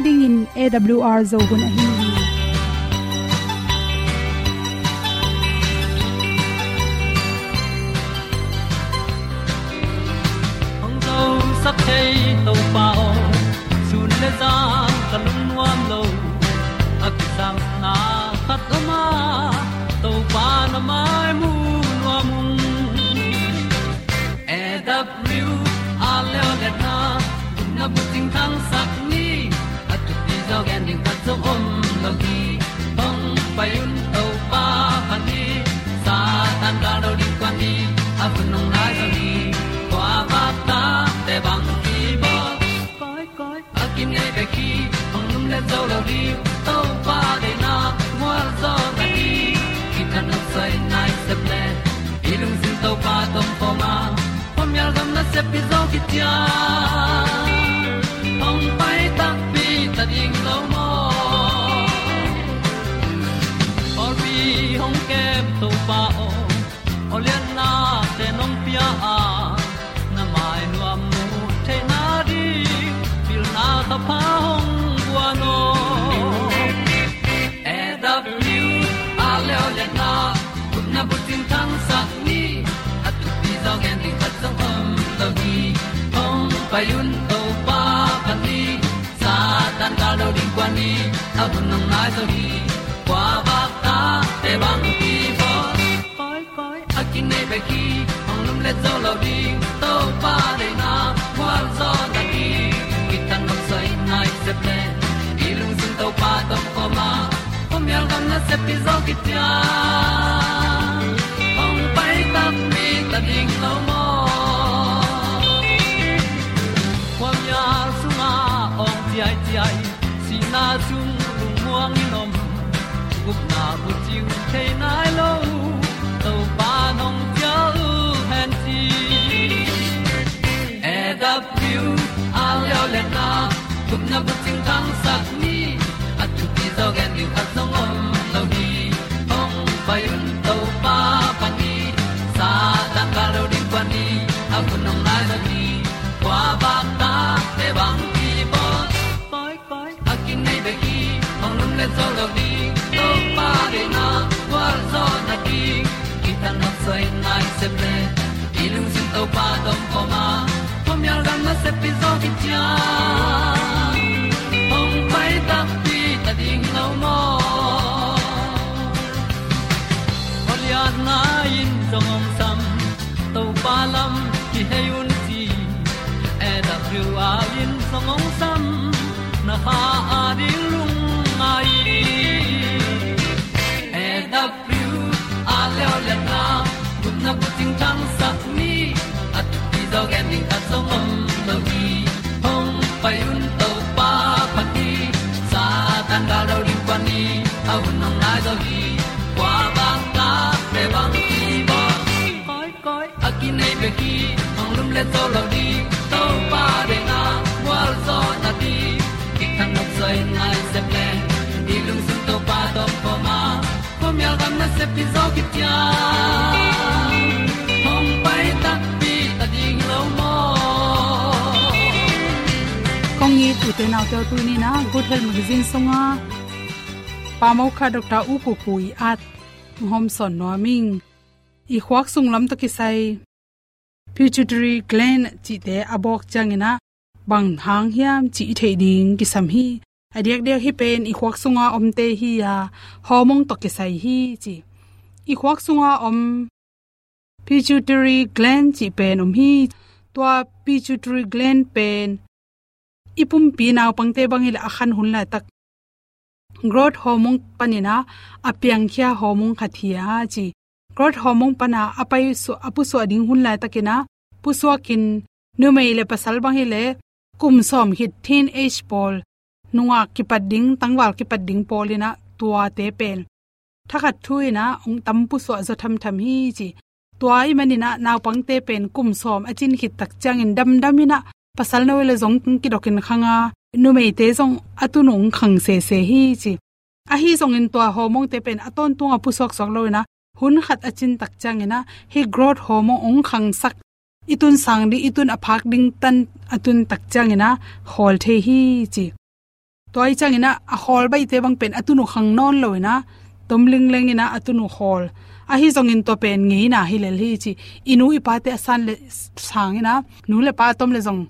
Ding in awr zo gun a yun to pa pa ni sa tan da do di kwan ni a bu nong lai za ni kwa ba ta, te bang ki bo koi koi a kim nei be ki ong lum le zo lo di to pa de na mo zo ta ni ki kan nok sai nai se ple. Ilung sin to pa a bu nang mai so hi kwa ba ta te bang ki bo koi koi a kin nei be ki ong lum le zo lo ding to pa de na kwa zo ta ki ki tan nok sai nai se ple i lung sun to pa tom ko ma pom yal gam na se pi zo ki tia ong pai ta mi ta ding lo mo kwa mya sung a ong ti ai ti ai si na chung gup na bu chiu thei nai lo to pa nong pia u han ti e da piu a leo le na. Gup na bu ting tang sat ni at tu ti zo gen ni at song om se ple i lung sin to pa tom ko ma pom yal gam na se pi zo ki tia ong pai ta pi ta ding lo mo Olian na in song om sam to pa lam ki hay un ti e da thru a in song om sam na ha dog ti zo gen ding ta song om lo gi hong pai un to pa pa ti sa tan ga do ri pa ni a un nong lai do gi kwa ba ta pe bang ti ba koi koi a nei be ki hong lum le to lo di to pa de na wal zo na ti. Ki kan nok sai nai se ple ni lung sun to pa to pa ma. Pom yal gam na se pi zo ki tia tu te naw te tu ni na good health magazine songa pamau kha dr u ku pui at hom son no ming i khwak sung lam to ki sai pituitary gland chi te abok changina bang hang hiam chi thei ding ki sam hi. Adiak dek hi pen i khwak sunga omte hi à. ya homong to ki sai hi chi i khwak sunga om pituitary gland chi pen om hi. Tua pituitary gland pen ipum pi naw pangte bangil akhan hunla tak. Growth hormone panina apyang khia hormone khathia chi growth hormone pana apai su, apu su ading hunla takina puswakin numei le pasal bangile kum som hit thin age pol. Nunga ki padding tangwal ki padding polina tua te pen thakhat thuina ong tampu so zo tham tham hi chi tua manina naw pangte pen kum som achin hit tak changin dam damina pasal na wele zong ki dokin khanga, nu mei te zong atunung khang se se hi chi. A hi zong in tua homong te pen aton tunga pu sok sok loina hun khat achin tak chang ina, hi growth hormone ong khang sak. Itun sang di itun aphak ding tan atun tak chang ina hol the hi chi. Toy chang ina, a hol bai te bang pen atunu khang non loina tomling leng ina atunu hol a hi zong in to pen ngi na hi lel hi chi. Inu i pa te san le sang ina, nu le pa tom le zong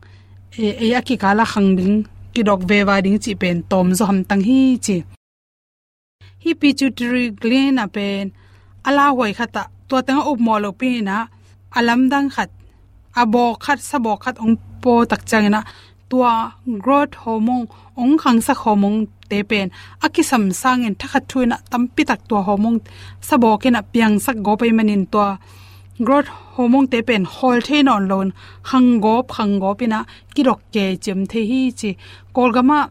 e e a ki kala khang ding ki dok ve wa ding chi pen tom zo ham tang hi chi hi pituitary gland a pen ala hoi khata to tang op mo lo pi na alam dang khat abo khat sabo khat ong po tak chang na tua growth hormone ong khang sa hormone te pen akisam sangin thakha thuina tampi tak tua hormone sabo kena piang sak go pai manin tua growth hormone te pen hol the non lon hang go phang go pina kirok ke chem the hi chi. Kolgama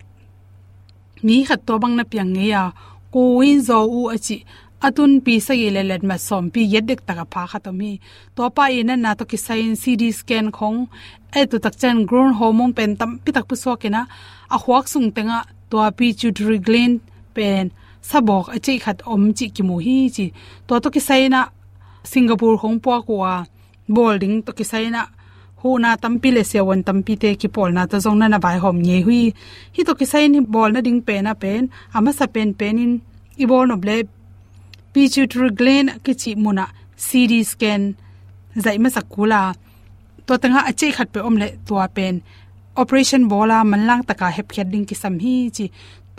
mi khat to bang na piang nge ya. Ko win zo u achi atun pi sa ye le let ma som pi yet dek taka pha kha to mi. To pa ina na to ki sign cd scan khong. E tu tak chen grown hormone pen tam pi tak pu so ke na. A huak sung tenga to pi pituitary gland pen sabok achi khat om chi ki mu hi chi. To to ki sai na singapore khong po kwa bolding to ki sai na. Hu na tampi le se won tampi te ki pol na ta zong na na bai hom nge hui. Hi to ki sai ni bol na ding pe na pen, ama sa pen pen in. I bol no ble pituitary gland ki chi muna ct scan. Zai ma sakula to tanga ache khat pe omle tua pen. Operation bola manlang taka hep khet ding ki sam hi chi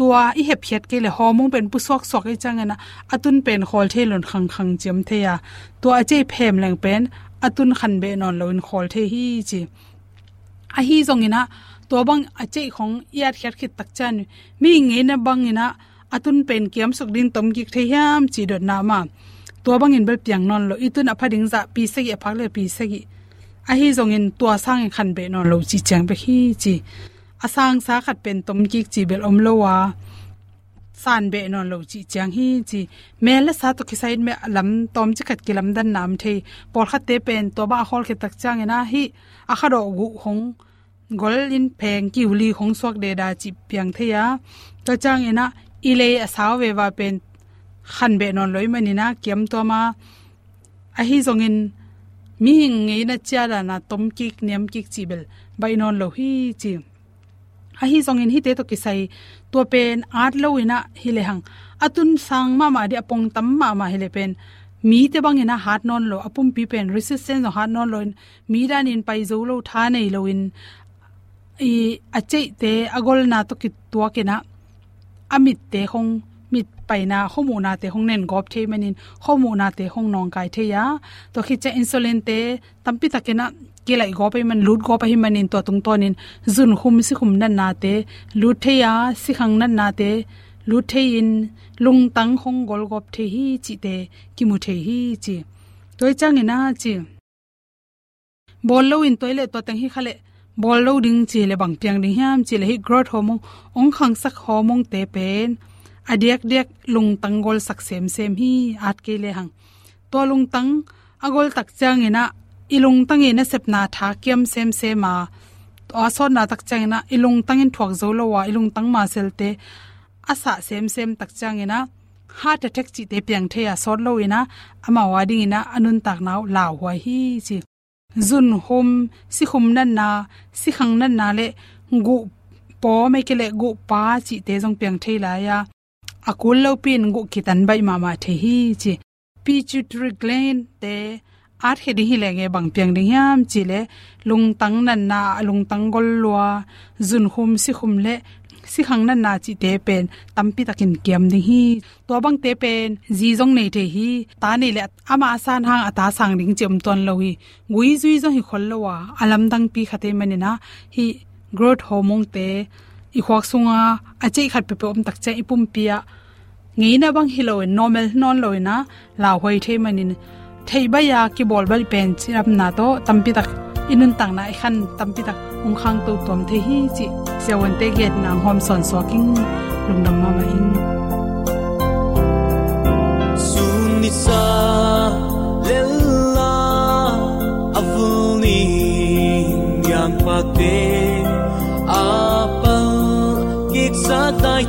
ตัวอีเห็บเพียดเกเลฮอมงเป็นผู้ซอกซอกไอจังนะอาตุนเป็นคอลเทหลนคังคังเจียมเทียตัวอเจเพมแหลงเป็นอาตุนขันเบนอนลนคอลเทฮีจีอะฮีจงนะตัวบางอเจของยาดเฮ็ดขิดตักจันมีเงินนะบางนะอาตุนเป็นเกียมสกดินตมกิกเทียมจีดดนามาตัวบางเงินเบลเปียงนอนโลอีตุนอพดิงจะปีเสกิอพักเลยปีเสกิอะฮีจงเงินตัวสร้างขันเบนอนโลจีแจงไปฮีจี asang sa khat pen tom ki chi bel om lo wa san be non lo chi chang hi chi mel sa to ki side me lam tom chi khat ki lam dan nam the por khat te pen to ba hol ke tak chang na hi a kha ro gu hong gol in pheng ki uli hong sok de da chi piang the ya to chang ina ile asaw we wa pen khan be non loi mani na kiam to ma a hi zongin mi hing ngei na cha la na tom ki nem ki chi bel bai non lo hi chi a hi zongin hi te to ki sai to pen art lo ina hi le hang. Atun sang ma ma di apong tam ma ma hi le pen. Mi te bang ina hat non lo, apum pi pen, resistance no hat non lo mi dan in pai zo lo tha nei lo in. I ache te agol na to ki tua ke na amit te hong, mit paina homu na te hong nen gop the manin homu na te hong nong kai the ya. To khi cha insulin te tampi takena ke lai go pe man lut go pa hi manin to tung tonin zun khum si khum nan na te, lut the ya si khang nan na te. Lut the in, lung tang hong gol gop the hi chi te ki mu the hi chi. Toy chang ina chi. Bol lo in toilet to tang hi khale, bol lo ding chi le bang piang ding hiam chi le hi growth hormone, ong khang sak hormone te pen. Adiak diak lung tangol sak sem sem hi, at ke le hang. To lung tang agol tak chang ina ilung tangi na sepna tha kiam sem se ma. Asot na tak chang ina ilung tangin thuak zo lo wa ilung tang ma sel te. Asa sem sem tak chang ina. Heart attack chi te piang the ya sot lo ina. Ama wading ina anun tak naw law wa hi chi. Zun hom si khum nan na, si khang nan na le gu po me ke le gu pa chi te jong piang the la ya. Akul lo pin gu kitan bai ma ma the hi chi. Pituitary gland te at he ding hi lenge bang piang ding yam chile lung tang nan na, lung tang gol lua, zun khum si khum le, si khang nan na chi te pen tampi takin kiam ding hi to bang te pen ji jong nei the hi, ta nei le ama san hang ata sang ding chem ton lo hi gui zui zo hi khol lo wa, alam dang pi khate mani na, hi growth hormone te i khwak sunga achei khat pe pe om tak che ipum pia, ngei na bang hi lo normal non lo na la hoi the manin thei ya ki bolbal pen chiram na to tampi tak inun tang na khan tampi tak ung khang to tom the hi chi sewan te get na hom son so king lung nam ma in. Sun ni sa lella avuni yang pa te, apa gik sa tai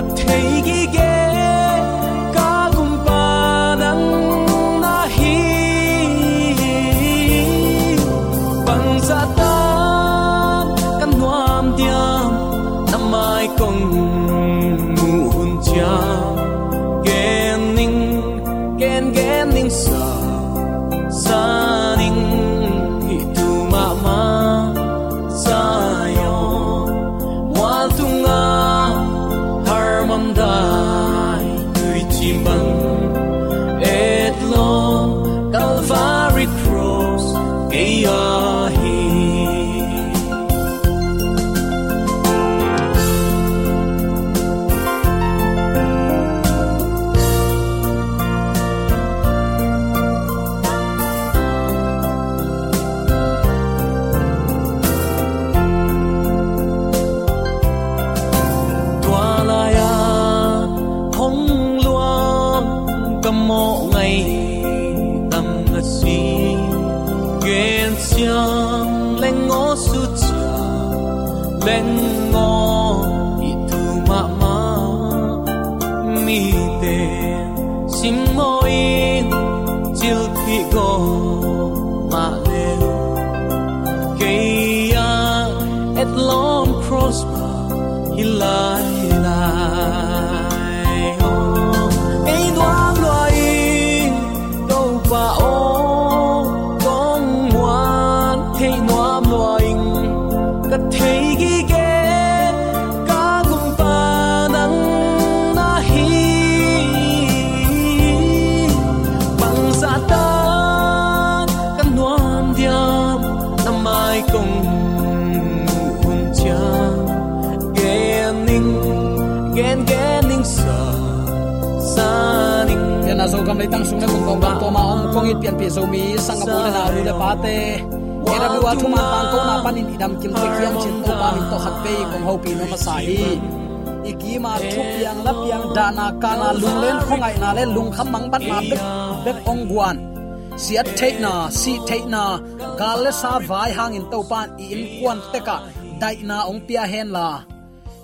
끝에 이기게. Kam leitang sung na kong bang to ma ong kong it pian pi zo mi sang apu na lu le pa te era bi wa thuma tang ko na panin idam kim te kiam chin to pa min to khat pe kong ho pi no ma sa hi ikima thu piang la piang dana kana lunglen khongai na le lung kham mang bat na bek bek ong guan. Siat theina si theina gal sa vai hangin to pan in kwan teka dai na ong pia hen la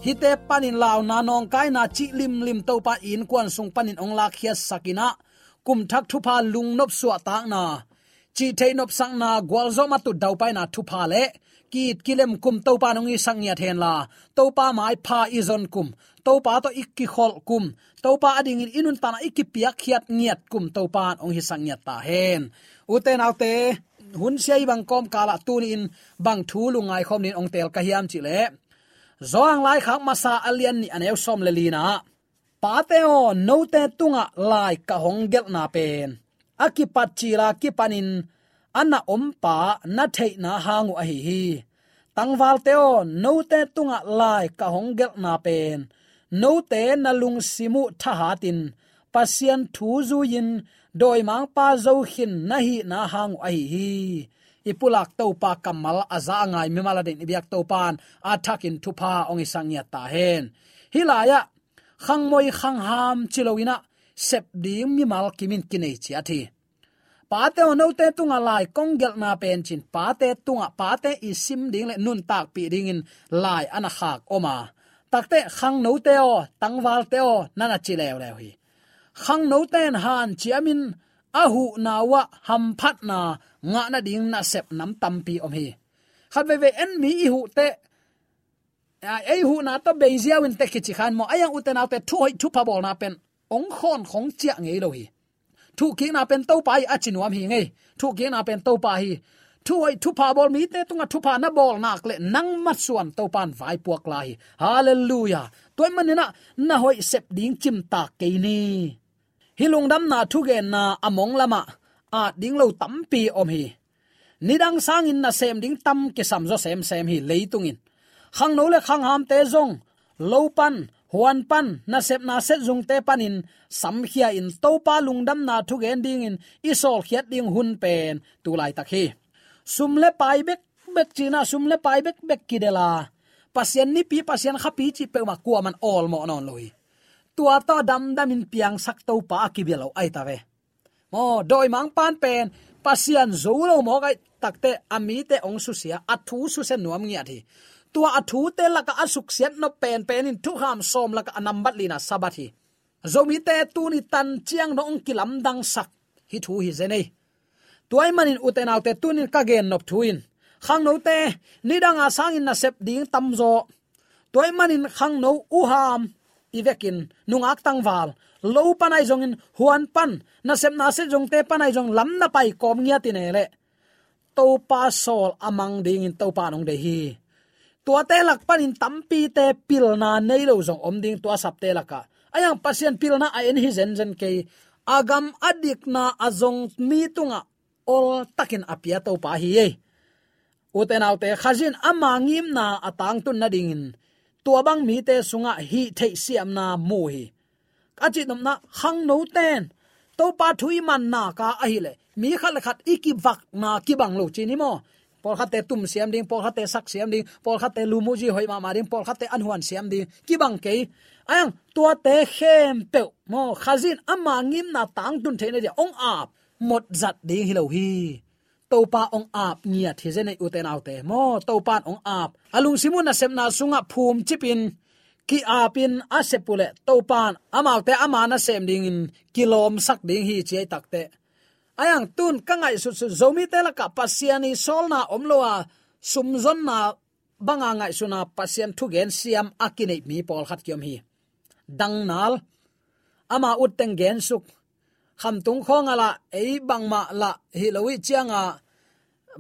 hite panin law na nong kai na chi lim lim to pa in kwan sung panin ong lak hias sakina kum thak thu pa lung nop suwa tak na. Chi thei nop sang na gwal zo ma tu dau pai na thu pa le. Kit kilem kum to pa nong i sang ya then la. To pa mai pha i zon kum. To pa to ikki khol kum. To pa ading in inun ta na ikki piak khiat ngiat kum. To pa ong hi sang ya ta hen. Uten autte, hun sei bang kom kala tu ni in bang thu lu ngai khom nin ong tel ka hiam chi le. Zoang lai khak masa alian ni anew som le lina pa te o no te tunga lai ka hong gel na pen. Akipat chira kipanin anna ompa na thei na hangu a hi hi. Tangwal teo no te tunga lai ka honggel na pen. No te na lung simu tha hatin pasien thu zu yin, doi mang pa zo hin na hi na hangu a hi hi. Ipulak to pa kamal aza ngai mi mala den ibyak to pan athakin thupa ong isang ya ta hen. Hilaya khang moi khang ham chiloina, sep ding mi mal kimin kinai chi athi pate ono te tunga lai konggel na pen chin pate tunga pate isim ding le nun tak pi ding in lai ana khak oma. Takte khang no te o tangwal te o, nana chi lew lew hi. Khang no ten han chiamin ahu nawa ham phat na, nga na ding na sep nam tampi om hi. Khat ve ve en mi i hu te ai hu na to be zia win te ki chi khan mo. Ayang uten autte thu hoi, thu pa bol na pen. Ong khon khong chia ngei lo hi. Thu ki na pen to pa hi achinuam hi ngei. Thu ki na pen to pa hi. Thu hoi, thu pa bol mi te tunga thu pa na bol nak le nang ma suan to pan vai puak lai hallelujah. Toy manina na hoi sep ding chim ta ke ni. Hilung dam na thu gen na among lama. A ding lo tam pi om hi. Nidang sang in na sem ding tam ke sam zo sem sem hi leitungin khang no le khang ham te zong lo pan, huan pan, na sep na set zung te panin sam khia in, to pa lungdam na thu gen ding in isol khiat ding hun pen, tu lai tak hi. Sum le pai bek bek china sum le pai bek bek kidela pasien ni pi, pasien khapi chi pe ma ku man all mo non loi. Tua to dam dam in piang sak to pa ki belo ai ta ve. Mo, doi mang pan pen pasian zo lo mo gai takte ami te ong su sia athu su se nuam ngi athi tua athu te laka asuk sian no pen pen in thu ham som laka anam bat lina sabathi zomi te tu ni tan chiang no ong kilam dang sak hi thu hi zenei tuai manin uten autte tunin ka gen nop thuin khang no te, ni danga sang in na sep ding tamzo tuai manin khang no u ham ivekin nungak tangwal lo panai in huan pan, na sep na se jong te panai jong lam na pai kom ngia tinele to pa sol amang ding in to pa nong de hi tua te lak panin tampi te pil na nei lo zong om ding tua sap te laka ayang pasien pil na a en hi zen zen ke. Agam adik na azong mi tunga ol takin apia to pa hi e. Uten autte khazin amangim na atang tun na dingin. Tua bang mi te sunga hi thei siam na mu hi. Kachi nom na hang no ten. To pa thui man na ka ahile le. Mi khal khat iki vak na ki bang lo chi ni mo pol khate tum siam ding pol khate sak siam ding pol khate lumuji hoi ma ma ding pol khate anhuan siam ding. Ki bang ke ayang, tua te khem pe mo khazin ama ngim na tang tun the ne ja ong ap một giật ding hi lo hi. To pa ong ap nia thi ze nei uten autte mo to pa ong ap alung simu na sem na sunga phum chipin. Ki apin asepule to pan amaute amana sem ding in. Kilom sak ding hi che takte ayang tun kangai su su zomi tela ka pasiani solna omloa sumzon na banga ngai suna pasian thu gen siam akine mi pol khat kyom hi. Dangnal ama uteng gen suk, kham tung khong ala ei bang ma la hi lowi chianga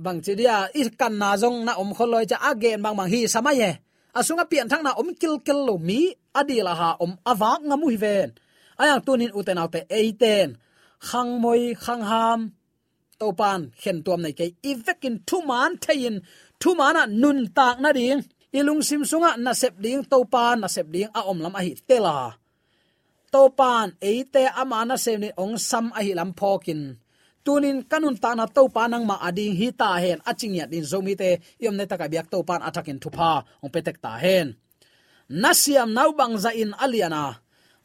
bang chidia i kan na jong na om kholoi cha again bang bang hi samaye asunga pian thang na om kil kil lo mi adila ha om awak ngamu hi ven. Ayang tunin uten autte eiten khang moi khang ham to pan khen tuam nei ke ivekin thu man thein thu mana nun tak na ding ilung sim sunga na sep ding to pan na sep ding a om lam a hi tela to pan eite amana sem ni ong sam a hi lam phokin tunin kanun ta na to panang ma ading hi ta hen achingya din zomi te yom ne taka biak to pan atakin thupa ong petek ta hen nasiam nau bang za in aliana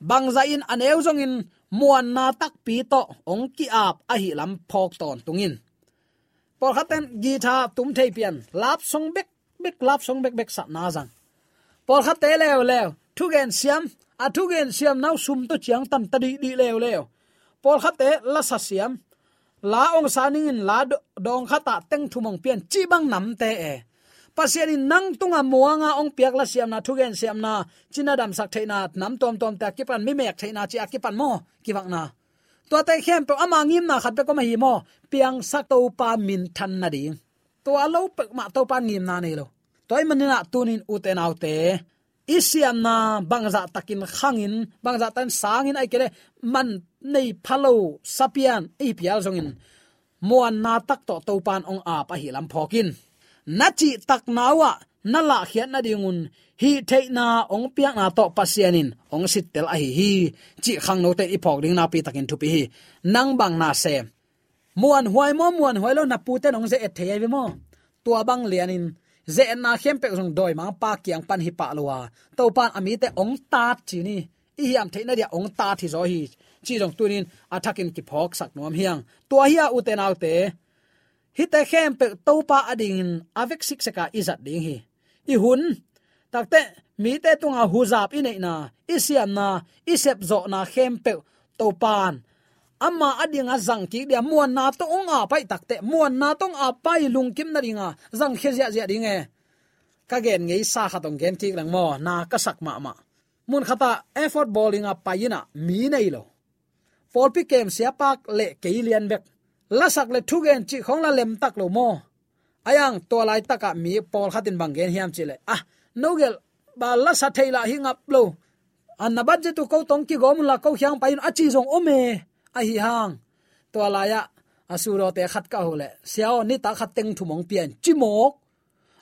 bang za in aneu zong in, muan na tak pi to ong ki ap a hi lam phok ton tungin por khaten gita tum thei pian, lap song bek bek, lap song bek bek sa na jang por khat te lew lew thu gen siam, a thu gen siam nau sum to chiang tam ta di di lew lew por khat te, la sa siam, la ong sa ning in, la dong khata teng thumong pian, chi bang nam te e pasian in nang tunga muanga ong piak la siam na thugen siam na china dam sak thaina nam tom tom ta kipan mi mek thaina chi akipan mo kiwak na to te khem pe ama ngim na khat pe ko ma hi mo, piang sak to pa min than na ding to alo pe ma to pa ngim na nei lo. Toy manina tunin uten autte isiam na bangza takin khangin bangza tan sangin ai kele, man nei phalo sapian ipial pial zongin. Muan na tak to topan ong a pa hi lam phokin na chi tak nawa na la khian na dingun hi theina ong piak na to pasianin ong sit tel a hi hi. Chi khang no te i phok ding na pi takin thu pi hi. Nang bang na se. Muan huai mo, muan huai lo na pu te nong ze et thei vi mo. Tua bang lianin ze na khem pe jong doi mang pa kyang pan hi pa lowa to pan ami te ong ta chi ni. I hiam theina dia ong ta thi zo hi. Chi jong tunin athakin ki phok sak nom hiang. Tua hi u te nau hite khem pe to pa ading avek sik seka izat ding hi. I hun takte mi te tunga huzap inei na isiam na isep zo na khem pe to pan. Amma adinga zang ki dia muan na to ong a pai takte muan na tong a pai lung kim na ringa, zang khe zia zia ding e. Ka gen ngei sa kha tong gen ki lang mo, na ka sak ma ma. Mun khata effort bowling a payina mi nei lo. For pi kem sia pak le keilian bek lasak le thugen chi khong la lem tak lo mo. Ayang to lai taka mi pol khatin bangen hiam chile ah nogel ba la sa theila hing up lo. An na budget to ko tong ki gom la ko hyang pain achi jong ome. A hi hang. To la ya asuro te khat ka hole siao ni ta khat teng thu mong pian. Chi mok.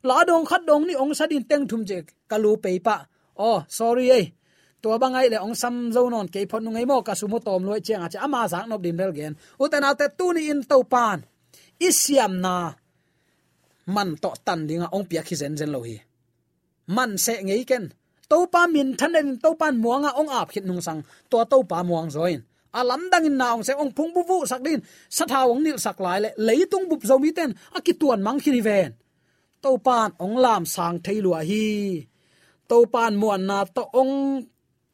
La dong khat dong ni ong sa din teng thum je kalu pe pa. Oh sorry eh tua bangai le ong sam zo non ke phon ngai mo, ka sumo tom loi cheng acha ama sang nop dim bel gen. Uten te tu ni in to pan. Isiam na man to tan dinga ong pia khi zen zen lo hi. Man se ngei ken. To pa min than den to pan muanga ong ap khit nung sang. To to pa muang zoin. Alam dang in naung se ong phung bu bu sak din. Sa tha ong nil sak lai le leitung bup zo mi ten akituan mang khini ven. To pan ong lam sang thailua hi. To pan muan na to ong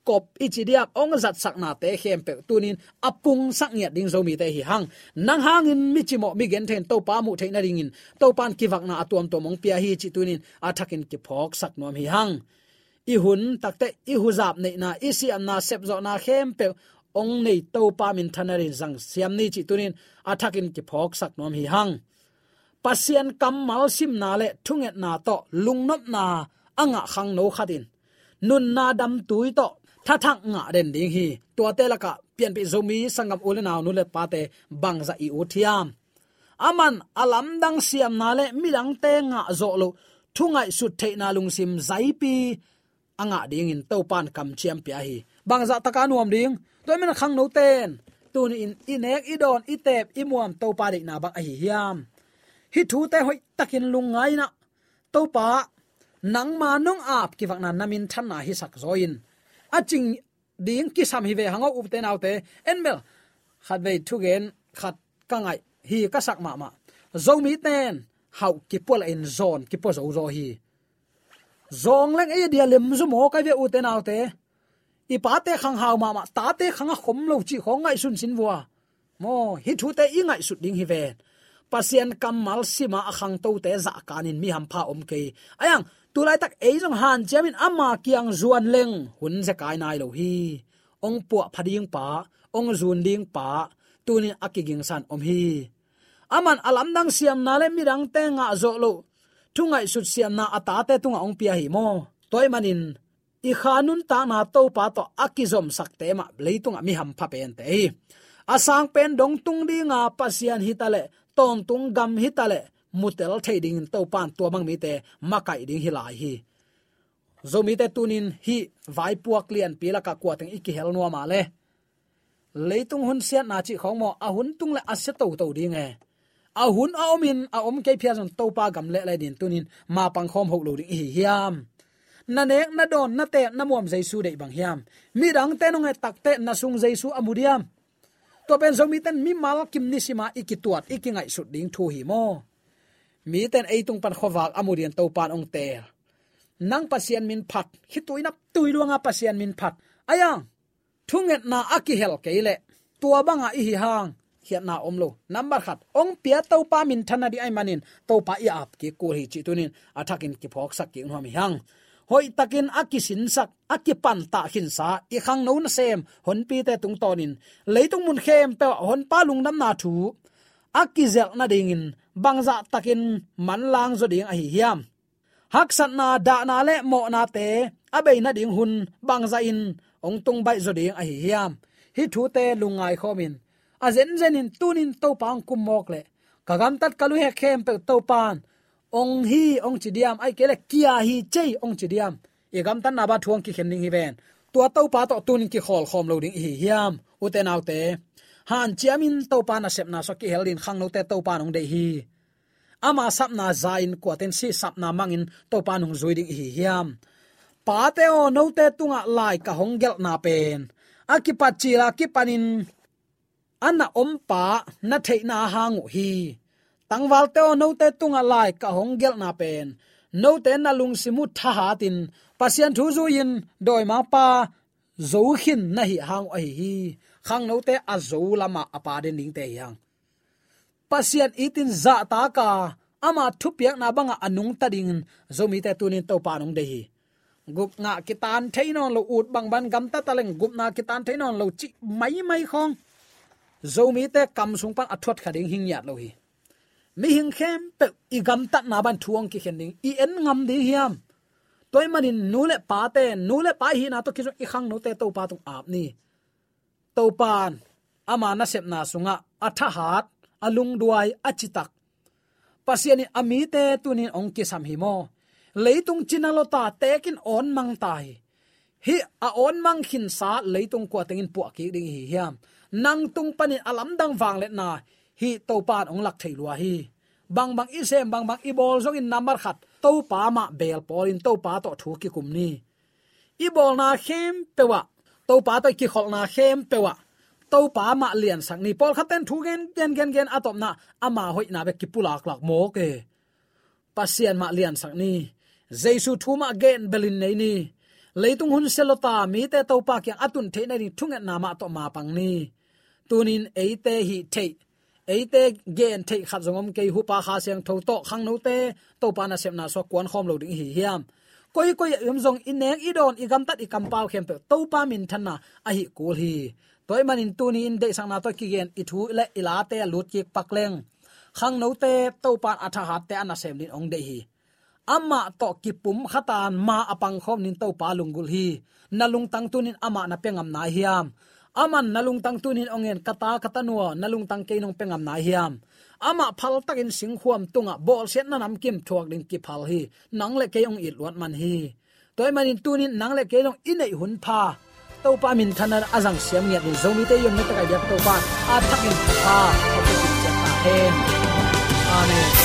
kop ichidiak ong zat sakna te khem pe tunin apung sak ngiat ding zomi te hi hang. Nang hangin mi chi mi gen then to pa mu theina ring in. To pan ki vakna atuam to mong pia hi chi tunin athakin ki phok sak nom hi hang. I hun takte i huzap nei na i si am na sep zo na khem pe ong nei to pa min thanarin zang siam ni chi tunin athakin ki phok sak nom hi hang. Pasian kam mal sim na le thunget na to lungnop na anga khang no khatin nun na dam tui to tha thang nga den ding hi to te la ka pian pi zomi sangam ule naw nu le pa te bang za i uthiam aman alam dang siam na le milang te nga zo lo thungai su the na lung sim zai pi anga ding in to pan kam chiam pia hi bang za taka nuam ding toy men khang no ten tun in inek, idon, itep, imuam to pa de na bang hi hiam hi thu te hoi takin lungai na to pa nang ma nong ap ki wak na namin than na hi sak zoin aching ding ki sam hi ve hango up te nau te enmel khat ve thu gen, khat ka ngai hi ka sak ma ma. Zo mi ten, hau ki pol in zon, ki po zo zo hi. Zong leng e dia lem zu mo ka ve u te nau te i pa te khang hau ma ma, ta te khang khom lo chi khong ngai sun sin wa mo, hi thu te i ngai su ding hi ve. Pasien kamal sima akhang to te za kanin mi ham pha om ke. Ayang tulai tak ei jong han chamin ama kiang zuan leng. Hun ze kai nai lo hi. Ong pu phading pa, ong zun ding pa tunin akiging san om hi. Aman alam dang siam na le mirang te nga zo lo. Thungai sut siam na ata te tunga ong pia hi mo. Toy manin, i khanun ta na to pa to akizom sakte ma leitung mi ham pha pen te. Asang pen dong tung di nga pasian hitale ton tung gam hitale mutel thading to pan to mang mi te makai ding hi lai hi. Zomi te tunin hi vai puak lian pila ka kwa teng iki hel no ma le leitung hun siat na chi khong mo, a hun tung le ase to to ding e. A hun a omin a om ke phia zon to pa gam le le din tunin, ma pang khom hok lo ding hi hiam. Na nek, na don, na te, na mom jaisu dei bang hiam. Mi dang te nong e tak te, na sung jaisu amudiam to ben zomi ten mi mal kim ni sima ikituat ikingai sut ding thu hi mo mi ten eitung pan khowak amurian to pan ong te. Nang pasian min phat. Hi tuina tuiluanga pasian min phat. Ayang thunget na aki hel keile tua banga i hi hang. Hiat na omlo number khat. Ong pia to pa min thana di ai manin. To pa i ap ki ko hi chi tunin. Athakin ki phok sak ki hom hang. Hoi takin akisin sak akipan ta hin sa. I khang no na sem. Hon pi te tung tonin leitung mun khem pe hon pa lung nam na thu akizel na dingin, bangza takin manlang zo ding a hi hiam. Hak sat na da na le mo na te, abei na ding hun bangza in, ong tung bai zo ding a hi hiam. Hi thu te lungai khomin. A zen zen in tunin to pang kum mok le. Kagam tat kalu he khem pe to pan ong hi, ong chi diam, ai kele kia hi chei ong chi diam. E gam tan na ba thuang ki khen ding hi ben tua to pa to tunin ki khol khom lo ding hi hiam. U te nau te han chiamin to pa na sep na so ki helin khang no te to pa nong de hi. Ama sap na zain ko ten si sap na mangin to pa nong zui ding hi hiam. Pa te o no te tunga lai ka honggel na pen. Akipachila kipanin anna ompa na theina hangu hi. Tangwal te no te tunga lai ka honggel na pen. No te na lung simu tha hatin pasian thu zu in doi ma pa. Zo khin na hi hang ai hi khang no te a zo lama apa de ning te yang pasian itin za ta ka ama thupiak na banga anung tading zo mi te tunin to pa nong de hi gup nga kitan theinon lo ut bang ban gam ta taleng, gup na kitan theinon lo chi mai mai khong. Zomi te kam sung pan athot khading hing yat lo hi mi hing khem pe i gam ta na ban thuang ki khending, i en ngam de hiam. Toy manin nule pa te, nule pa hi na to kisu i khang no te to pa tu ap ni to pan ama na sep na sunga, atha hat, alung duai achitak. Pasiani ami te tunin ongki sam hi mo leitung chinalota tekin on mang tai. Hi, a on mang khin sa leitung ko tengin pu ki ding hi hiam. Nang tung panin alam dang wang let na. Hi to pan ong lak thailua hi. Bang bang i sem, bang bang i bol zong in number khat. To pa ma bel polin to pa to thu ki kumni ibol i bol na khem pewa to pa to ki khol na khem pewa. To pa ma lian sang ni pol khaten thu gen gen gen gen atop na ama hoi na be ki pulak lak mo ke pasien ma lian sang ni. Jesu thu ma gen belin nei ni. Leitung hun selota mi te to pa kyang atun the na ni thunga na ma to ma pang ni. Tunin eite hi ấy eite gen thei khat zongom ke hu pa kha siang tho to khang no te. To pa na sem na so kwan khom lo ding hi hiam koi koi yum zong in nek i don, i gam tat i kam pau khem pe. To pa min than na, a hi kul hi. Toy manin tuni in de sang na to ki gen, i thu le ila te lut ki pakleng khang no te to pa atha hat te ana sem lin ong de hi. Amma to ki pum khatan ma apang khom nin to pa lungul hi. Na lung tang tunin ama na pengam na hiam aman nalung tang tunin ongen kata katanua nalung tang keinong pengam na hiam ama phal takin sing khuam tunga bol set na nam kim thuak ding ki phal hi nang le ke ong it wat man hi toy manin tunin nang le ke inei hun pha to pa min thanar azang siam ngiat ni zomi te yom na ta ka yak to pa a thakin pha ko ki cha ta hen amen